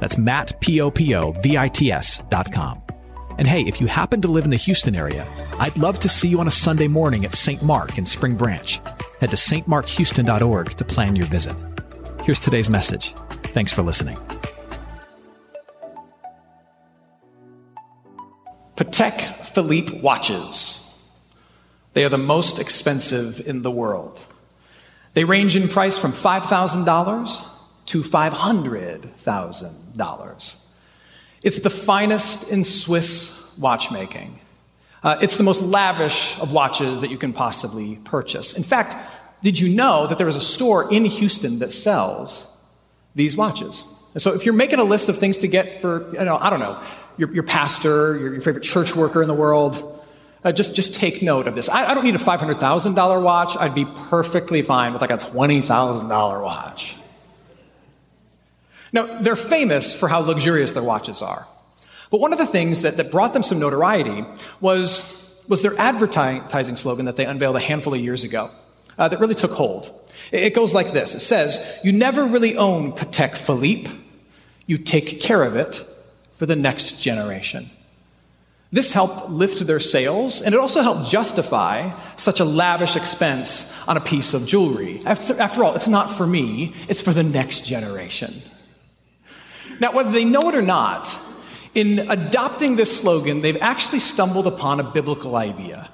That's Matt, P-O-P-O-V-I-T-S dot com. And hey, if you happen to live in the Houston area, I'd love to see you on a Sunday morning at St. Mark in Spring Branch. Head to stmarkhouston.org to plan your visit. Here's today's message. Thanks for listening. Patek Philippe watches. They are the most expensive in the world. They range in price from $5,000 to $500,000. It's the finest in Swiss watchmaking. Uh, it's the most lavish of watches that you can possibly purchase. In fact, did you know that there is a store in Houston that sells these watches? So if you're making a list of things to get for, you know, I don't know, your, your pastor, your, your, favorite church worker in the world, uh, just, just take note of this. I, I don't need a $500,000 watch. I'd be perfectly fine with like a $20,000 watch. Now, they're famous for how luxurious their watches are. But one of the things that, that brought them some notoriety was, was their advertising slogan that they unveiled a handful of years ago uh, that really took hold. It, goes like this It says, You never really own Patek Philippe, you take care of it for the next generation. This helped lift their sales, and it also helped justify such a lavish expense on a piece of jewelry. After, after all, it's not for me, it's for the next generation. Now, whether they know it or not, in adopting this slogan, they've actually stumbled upon a biblical idea.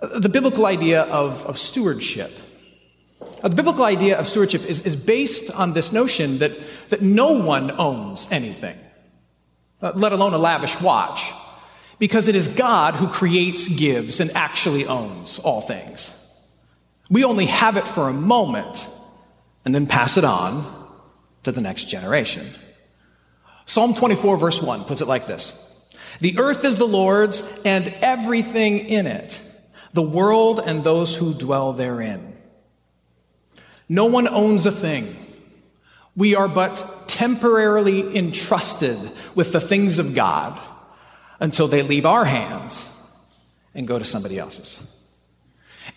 The biblical idea of, of stewardship. the biblical idea of stewardship is, is based on this notion that, that no one owns anything, uh, let alone a lavish watch, because it is God who creates, gives, and actually owns all things. We only have it for a moment and then pass it on to the next generation. Psalm 24, verse 1 puts it like this The earth is the Lord's and everything in it, the world and those who dwell therein. No one owns a thing. We are but temporarily entrusted with the things of God until they leave our hands and go to somebody else's.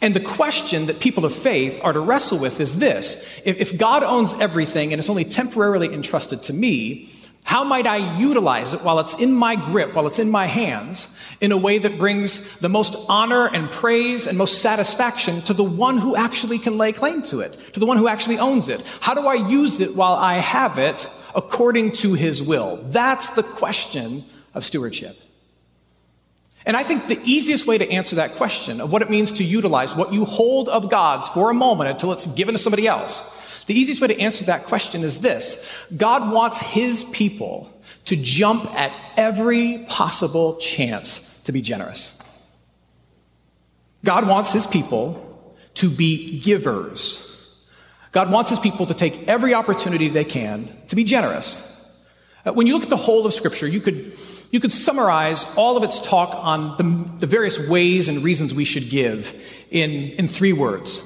And the question that people of faith are to wrestle with is this if, God owns everything and it's only temporarily entrusted to me, how might I utilize it while it's in my grip, while it's in my hands, in a way that brings the most honor and praise and most satisfaction to the one who actually can lay claim to it, to the one who actually owns it? How do I use it while I have it according to his will? That's the question of stewardship. And I think the easiest way to answer that question of what it means to utilize what you hold of God's for a moment until it's given to somebody else the easiest way to answer that question is this God wants his people to jump at every possible chance to be generous. God wants his people to be givers. God wants his people to take every opportunity they can to be generous. Uh, when you look at the whole of Scripture, you could, you could summarize all of its talk on the, the various ways and reasons we should give in, in three words.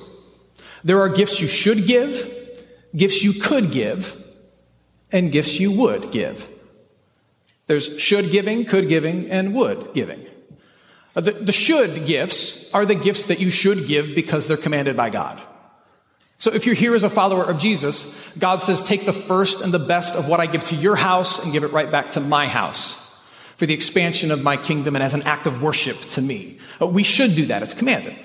There are gifts you should give, gifts you could give and gifts you would give. There's should giving, could giving, and would giving. Uh, the, the should gifts are the gifts that you should give because they're commanded by God. So if you're here as a follower of Jesus, God says, take the first and the best of what I give to your house and give it right back to my house for the expansion of my kingdom and as an act of worship to me. Uh, we should do that. It's commanded.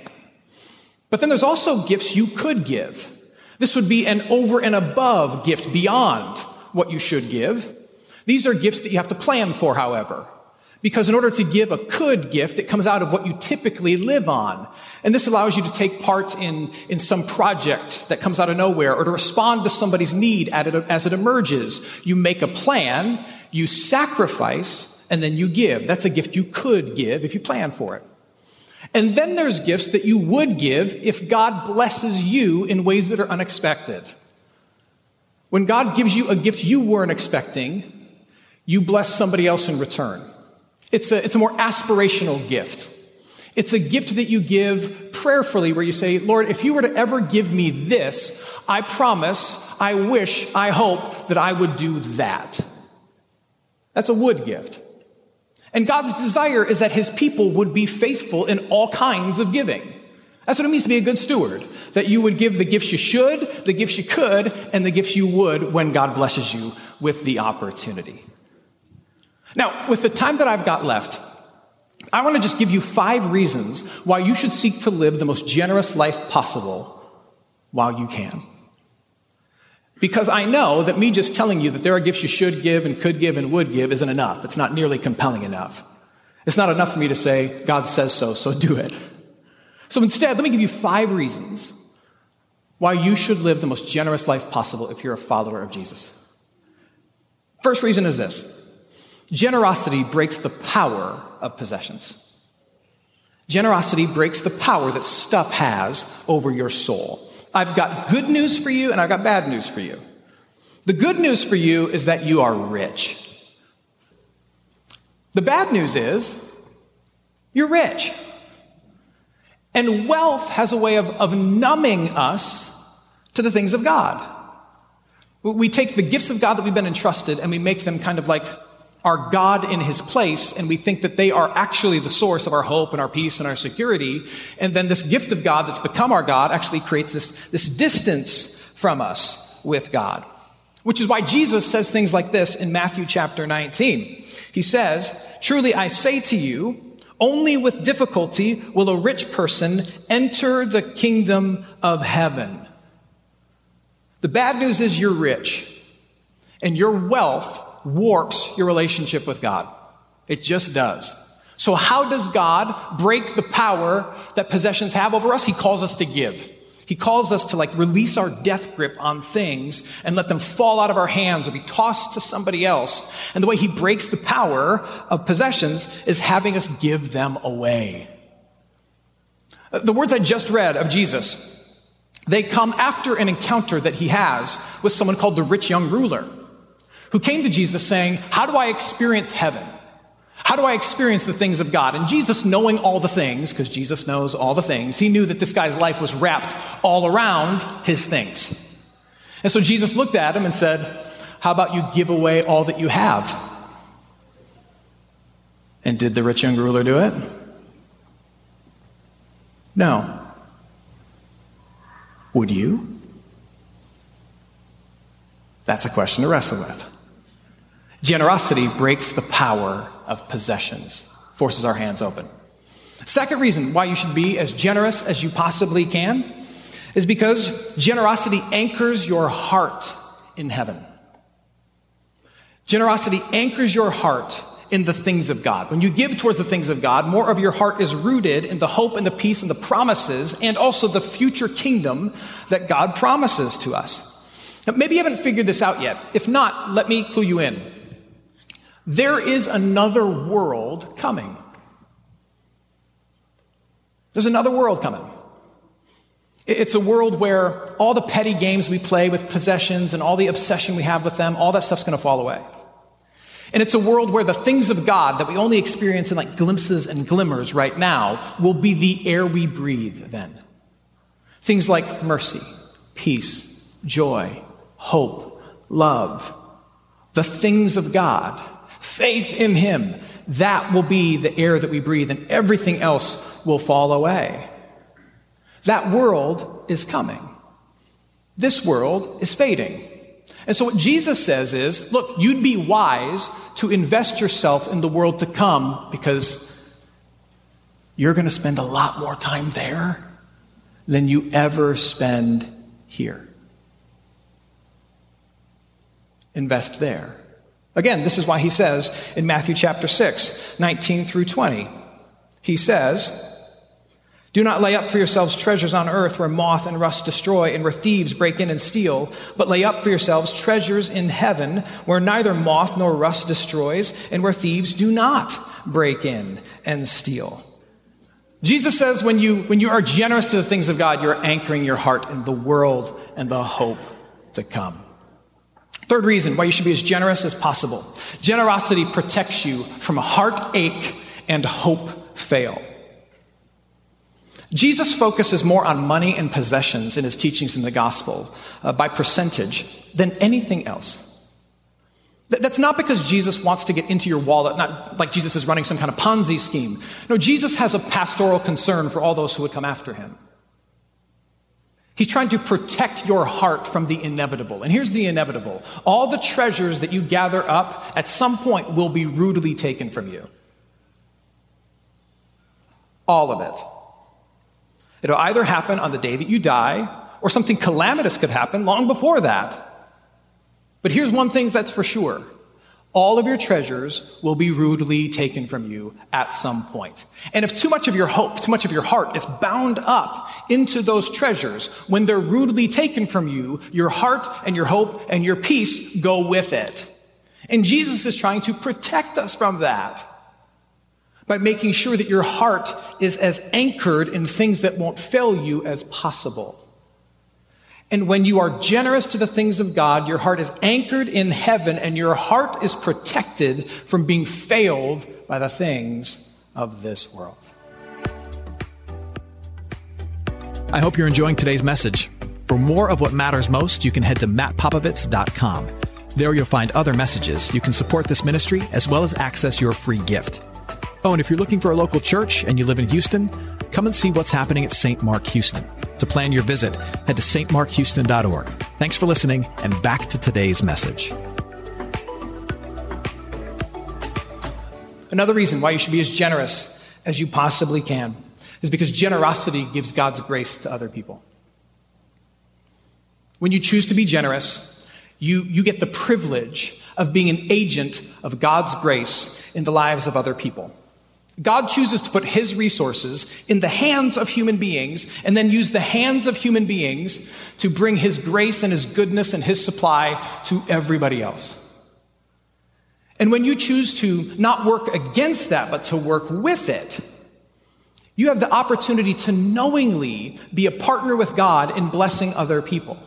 But then there's also gifts you could give. This would be an over and above gift beyond what you should give. These are gifts that you have to plan for, however. Because in order to give a could gift, it comes out of what you typically live on. And this allows you to take part in, in some project that comes out of nowhere or to respond to somebody's need as it emerges. You make a plan, you sacrifice, and then you give. That's a gift you could give if you plan for it. And then there's gifts that you would give if God blesses you in ways that are unexpected. When God gives you a gift you weren't expecting, you bless somebody else in return. It's a, it's a more aspirational gift. It's a gift that you give prayerfully where you say, Lord, if you were to ever give me this, I promise, I wish, I hope that I would do that. That's a would gift. And God's desire is that his people would be faithful in all kinds of giving. That's what it means to be a good steward. That you would give the gifts you should, the gifts you could, and the gifts you would when God blesses you with the opportunity. Now, with the time that I've got left, I want to just give you five reasons why you should seek to live the most generous life possible while you can. Because I know that me just telling you that there are gifts you should give and could give and would give isn't enough. It's not nearly compelling enough. It's not enough for me to say, God says so, so do it. So instead, let me give you five reasons why you should live the most generous life possible if you're a follower of Jesus. First reason is this generosity breaks the power of possessions. Generosity breaks the power that stuff has over your soul. I've got good news for you and I've got bad news for you. The good news for you is that you are rich. The bad news is you're rich. And wealth has a way of, of numbing us to the things of God. We take the gifts of God that we've been entrusted and we make them kind of like our God in his place, and we think that they are actually the source of our hope and our peace and our security. And then this gift of God that's become our God actually creates this, this distance from us with God. Which is why Jesus says things like this in Matthew chapter 19. He says, Truly I say to you, only with difficulty will a rich person enter the kingdom of heaven. The bad news is you're rich, and your wealth warps your relationship with God. It just does. So, how does God break the power that possessions have over us? He calls us to give. He calls us to like release our death grip on things and let them fall out of our hands or be tossed to somebody else. And the way he breaks the power of possessions is having us give them away. Uh, the words I just read of Jesus, they come after an encounter that he has with someone called the rich young ruler who came to Jesus saying, How do I experience heaven? How do I experience the things of God? And Jesus, knowing all the things, because Jesus knows all the things, he knew that this guy's life was wrapped all around his things. And so Jesus looked at him and said, How about you give away all that you have? And did the rich young ruler do it? No. Would you? That's a question to wrestle with. Generosity breaks the power of possessions, forces our hands open. Second reason why you should be as generous as you possibly can is because generosity anchors your heart in heaven. Generosity anchors your heart in the things of God. When you give towards the things of God, more of your heart is rooted in the hope and the peace and the promises and also the future kingdom that God promises to us. Now, maybe you haven't figured this out yet. If not, let me clue you in. There is another world coming. There's another world coming. It's a world where all the petty games we play with possessions and all the obsession we have with them, all that stuff's going to fall away. And it's a world where the things of God that we only experience in like glimpses and glimmers right now will be the air we breathe then. Things like mercy, peace, joy, hope, love, the things of God faith in Him, that will be the air that we breathe, and everything else will fall away. That world is coming. This world is fading. And so, what Jesus says is look, you'd be wise to invest yourself in the world to come because you're going to spend a lot more time there than you ever spend here. Invest there. Again, this is why he says in Matthew chapter 6, 19 through 20, he says, do not lay up for yourselves treasures on earth where moth and rust destroy and where thieves break in and steal, but lay up for yourselves treasures in heaven where neither moth nor rust destroys and where thieves do not break in and steal. Jesus says when you, when you are generous to the things of God, you're anchoring your heart in the world and the hope to come. Third reason why you should be as generous as possible generosity protects you from heartache and hope fail. Jesus focuses more on money and possessions in his teachings in the gospel uh, by percentage than anything else. Th- that's not because Jesus wants to get into your wallet, not like Jesus is running some kind of Ponzi scheme. No, Jesus has a pastoral concern for all those who would come after him. He's trying to protect your heart from the inevitable. And here's the inevitable all the treasures that you gather up at some point will be rudely taken from you. All of it. It'll either happen on the day that you die, or something calamitous could happen long before that. But here's one thing that's for sure all of your treasures will be rudely taken from you at some point. And if too much of your hope, too much of your heart is bound up into those treasures, when they're rudely taken from you, your heart and your hope and your peace go with it. And Jesus is trying to protect us from that by making sure that your heart is as anchored in things that won't fail you as possible. And when you are generous to the things of God, your heart is anchored in heaven and your heart is protected from being failed by the things of this world. I hope you're enjoying today's message. For more of what matters most, you can head to mattpopovits.com. There you'll find other messages. You can support this ministry as well as access your free gift. Oh, and if you're looking for a local church and you live in Houston, come and see what's happening at St. Mark Houston. To plan your visit, head to stmarkhouston.org. Thanks for listening, and back to today's message. Another reason why you should be as generous as you possibly can is because generosity gives God's grace to other people. When you choose to be generous, you, you get the privilege of being an agent of God's grace in the lives of other people. God chooses to put his resources in the hands of human beings and then use the hands of human beings to bring his grace and his goodness and his supply to everybody else. And when you choose to not work against that, but to work with it, you have the opportunity to knowingly be a partner with God in blessing other people.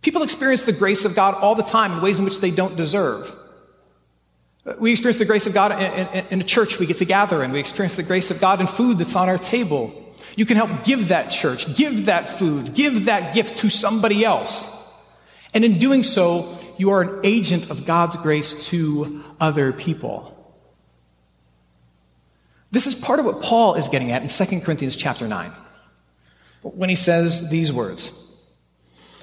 People experience the grace of God all the time in ways in which they don't deserve. Uh, we experience the grace of God in, in, in, a church we get to gather in. We experience the grace of God in food that's on our table. You can help give that church, give that food, give that gift to somebody else. And in doing so, you are an agent of God's grace to other people. This is part of what Paul is getting at in 2 Corinthians chapter 9 when he says these words.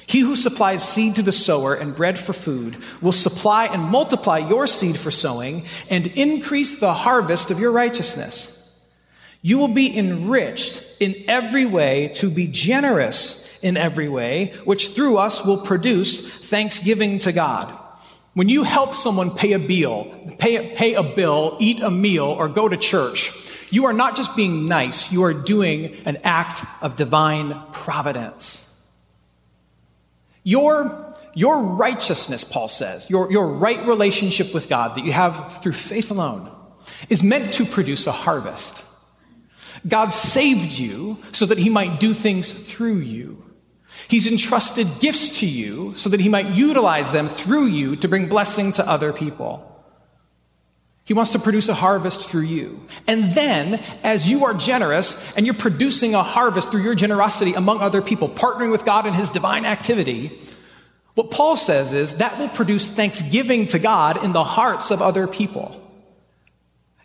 He who supplies seed to the sower and bread for food will supply and multiply your seed for sowing and increase the harvest of your righteousness. You will be enriched in every way to be generous in every way, which through us will produce thanksgiving to God. When you help someone pay a bill, pay, pay a bill, eat a meal, or go to church, you are not just being nice, you are doing an act of divine providence. Your, your righteousness, Paul says, your, your right relationship with God that you have through faith alone, is meant to produce a harvest. God saved you so that he might do things through you. He's entrusted gifts to you so that he might utilize them through you to bring blessing to other people. He wants to produce a harvest through you. And then, as you are generous and you're producing a harvest through your generosity among other people, partnering with God in His divine activity, what Paul says is that will produce thanksgiving to God in the hearts of other people.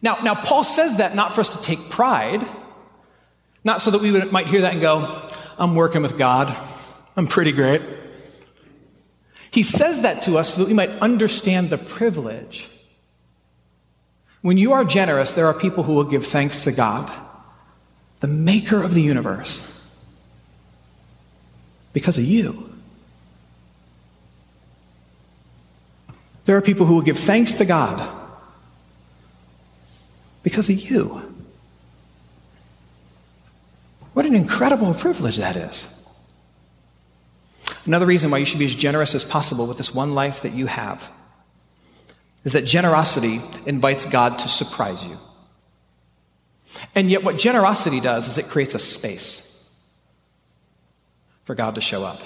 Now, now Paul says that not for us to take pride, not so that we would, might hear that and go, I'm working with God. I'm pretty great. He says that to us so that we might understand the privilege when you are generous, there are people who will give thanks to God, the maker of the universe, because of you. There are people who will give thanks to God because of you. What an incredible privilege that is. Another reason why you should be as generous as possible with this one life that you have is that generosity invites God to surprise you. And yet, what generosity does is it creates a space for God to show up.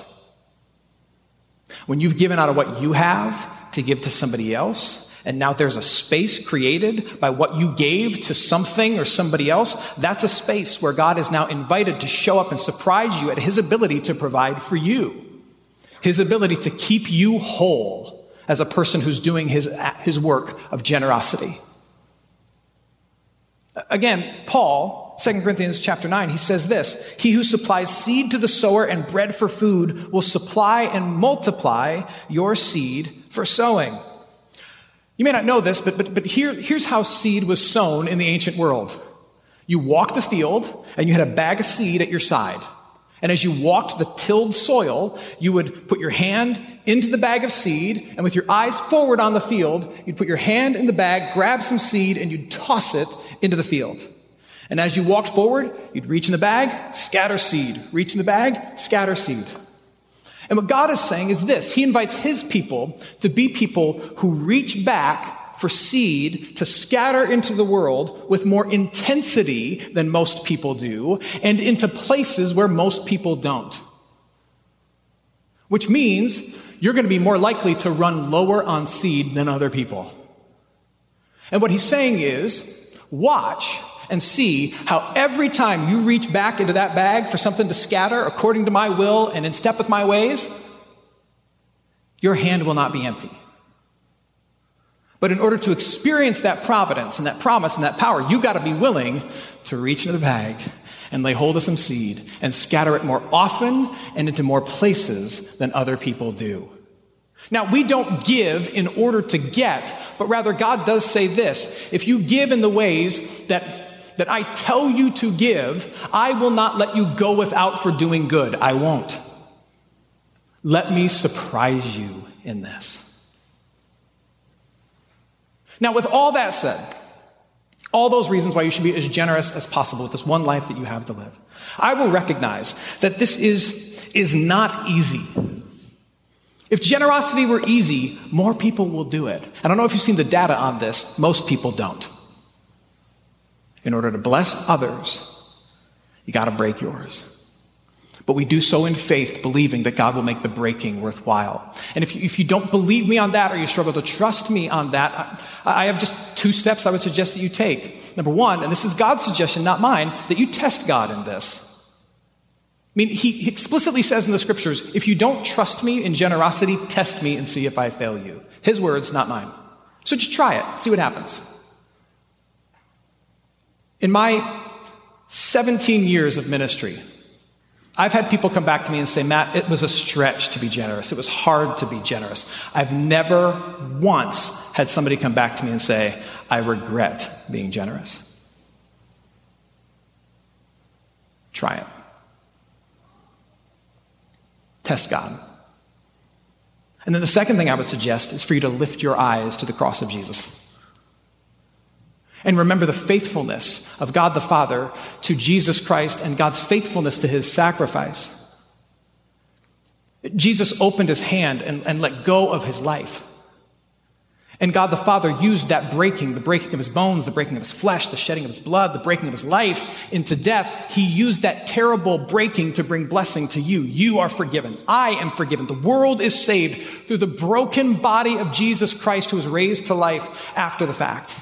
When you've given out of what you have to give to somebody else, and now there's a space created by what you gave to something or somebody else, that's a space where God is now invited to show up and surprise you at his ability to provide for you, his ability to keep you whole as a person who's doing his, his work of generosity. Again, Paul, 2 Corinthians chapter 9, he says this He who supplies seed to the sower and bread for food will supply and multiply your seed for sowing. You may not know this, but, but, but here, here's how seed was sown in the ancient world. You walked the field and you had a bag of seed at your side. And as you walked the tilled soil, you would put your hand into the bag of seed, and with your eyes forward on the field, you'd put your hand in the bag, grab some seed, and you'd toss it into the field. And as you walked forward, you'd reach in the bag, scatter seed. Reach in the bag, scatter seed. And what God is saying is this He invites His people to be people who reach back for seed to scatter into the world with more intensity than most people do and into places where most people don't. Which means you're going to be more likely to run lower on seed than other people. And what he's saying is, watch and see how every time you reach back into that bag for something to scatter according to my will and in step with my ways, your hand will not be empty. But in order to experience that providence and that promise and that power, you got to be willing to reach into the bag and lay hold of some seed and scatter it more often and into more places than other people do. Now, we don't give in order to get, but rather God does say this. If you give in the ways that that I tell you to give, I will not let you go without for doing good. I won't. Let me surprise you in this. Now, with all that said, all those reasons why you should be as generous as possible with this one life that you have to live, I will recognize that this is, is not easy. If generosity were easy, more people will do it. I don't know if you've seen the data on this, most people don't. In order to bless others, you got to break yours. But we do so in faith, believing that God will make the breaking worthwhile. And if you, if you don't believe me on that or you struggle to trust me on that, I, I have just two steps I would suggest that you take. Number one, and this is God's suggestion, not mine, that you test God in this. I mean, he explicitly says in the scriptures, if you don't trust me in generosity, test me and see if I fail you. His words, not mine. So just try it, see what happens. In my 17 years of ministry, I've had people come back to me and say, Matt, it was a stretch to be generous. It was hard to be generous. I've never once had somebody come back to me and say, I regret being generous. Try it. Test God. And then the second thing I would suggest is for you to lift your eyes to the cross of Jesus. And remember the faithfulness of God the Father to Jesus Christ and God's faithfulness to his sacrifice. Jesus opened his hand and, and let go of his life. And God the Father used that breaking, the breaking of his bones, the breaking of his flesh, the shedding of his blood, the breaking of his life into death. He used that terrible breaking to bring blessing to you. You are forgiven. I am forgiven. The world is saved through the broken body of Jesus Christ who was raised to life after the fact.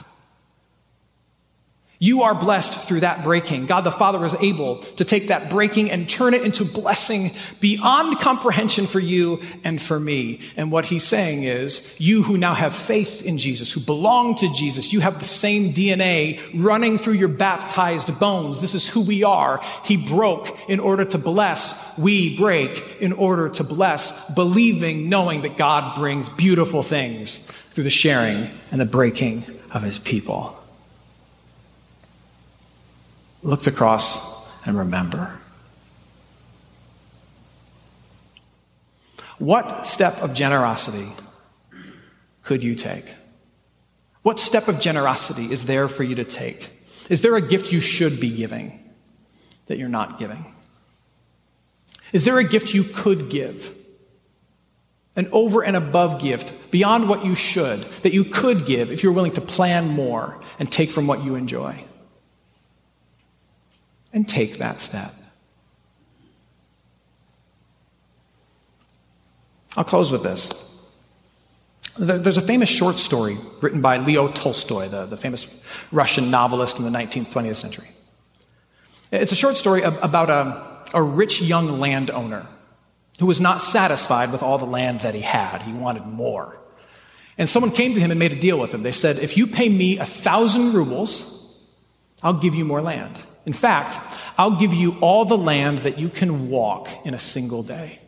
You are blessed through that breaking. God the Father is able to take that breaking and turn it into blessing beyond comprehension for you and for me. And what he's saying is, you who now have faith in Jesus, who belong to Jesus, you have the same DNA running through your baptized bones. This is who we are. He broke in order to bless. We break in order to bless, believing, knowing that God brings beautiful things through the sharing and the breaking of his people looks across and remember. What step of generosity could you take? What step of generosity is there for you to take? Is there a gift you should be giving that you're not giving? Is there a gift you could give? An over and above gift beyond what you should that you could give if you're willing to plan more and take from what you enjoy? And take that step. I'll close with this. There's a famous short story written by Leo Tolstoy, the, the famous Russian novelist in the 19th, 20th century. It's a short story about a, a rich young landowner who was not satisfied with all the land that he had. He wanted more. And someone came to him and made a deal with him. They said, If you pay me a thousand rubles, I'll give you more land. In fact, I'll give you all the land that you can walk in a single day.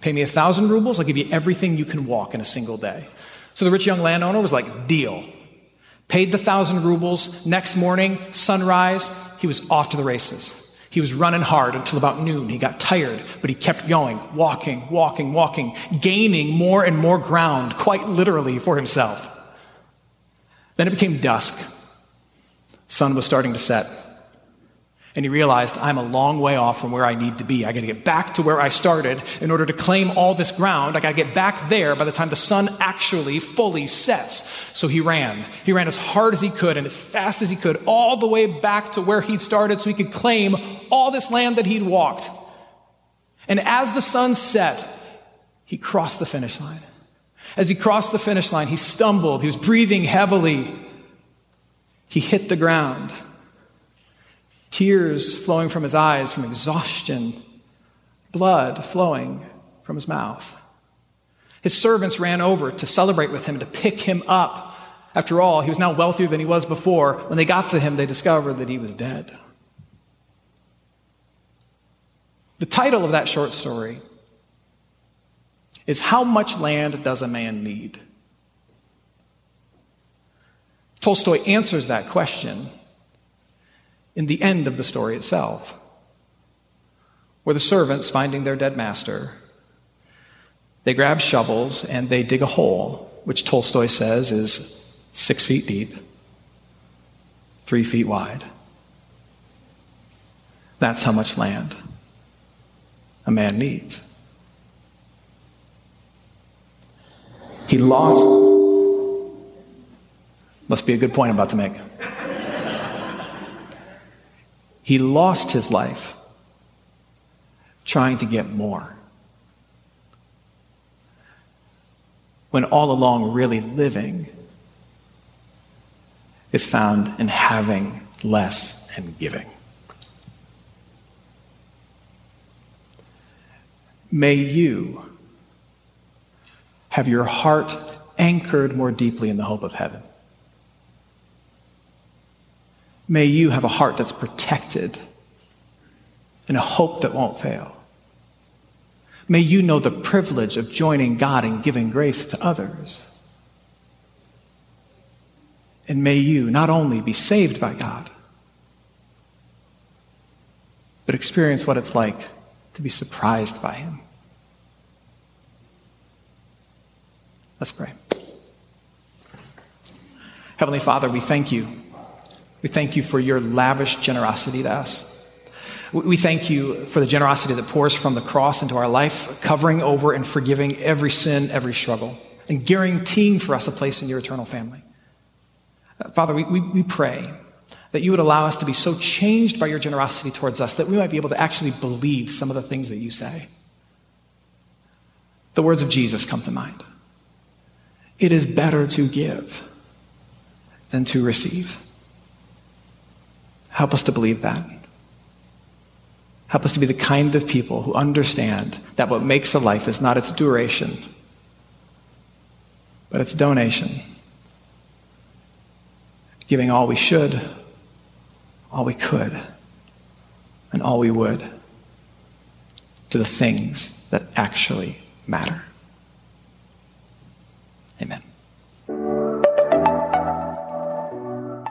Pay me a thousand rubles, I'll give you everything you can walk in a single day. So the rich young landowner was like, deal. Paid the thousand rubles. Next morning, sunrise, he was off to the races. He was running hard until about noon. He got tired, but he kept going, walking, walking, walking, gaining more and more ground, quite literally for himself. Then it became dusk. Sun was starting to set. And he realized, I'm a long way off from where I need to be. I gotta get back to where I started in order to claim all this ground. I gotta get back there by the time the sun actually fully sets. So he ran. He ran as hard as he could and as fast as he could, all the way back to where he'd started so he could claim all this land that he'd walked. And as the sun set, he crossed the finish line. As he crossed the finish line, he stumbled. He was breathing heavily. He hit the ground. Tears flowing from his eyes from exhaustion, blood flowing from his mouth. His servants ran over to celebrate with him, to pick him up. After all, he was now wealthier than he was before. When they got to him, they discovered that he was dead. The title of that short story is How Much Land Does a Man Need? Tolstoy answers that question in the end of the story itself, where the servants, finding their dead master, they grab shovels and they dig a hole, which Tolstoy says is six feet deep, three feet wide. That's how much land a man needs. He lost. Must be a good point I'm about to make. He lost his life trying to get more. When all along, really living is found in having less and giving. May you have your heart anchored more deeply in the hope of heaven. May you have a heart that's protected and a hope that won't fail. May you know the privilege of joining God and giving grace to others. And may you not only be saved by God, but experience what it's like to be surprised by Him. Let's pray. Heavenly Father, we thank you. We thank you for your lavish generosity to us. We thank you for the generosity that pours from the cross into our life, covering over and forgiving every sin, every struggle, and guaranteeing for us a place in your eternal family. Uh, Father, we, we, we pray that you would allow us to be so changed by your generosity towards us that we might be able to actually believe some of the things that you say. The words of Jesus come to mind. It is better to give than to receive. Help us to believe that. Help us to be the kind of people who understand that what makes a life is not its duration, but its donation. Giving all we should all we could and all we would to the things that actually matter.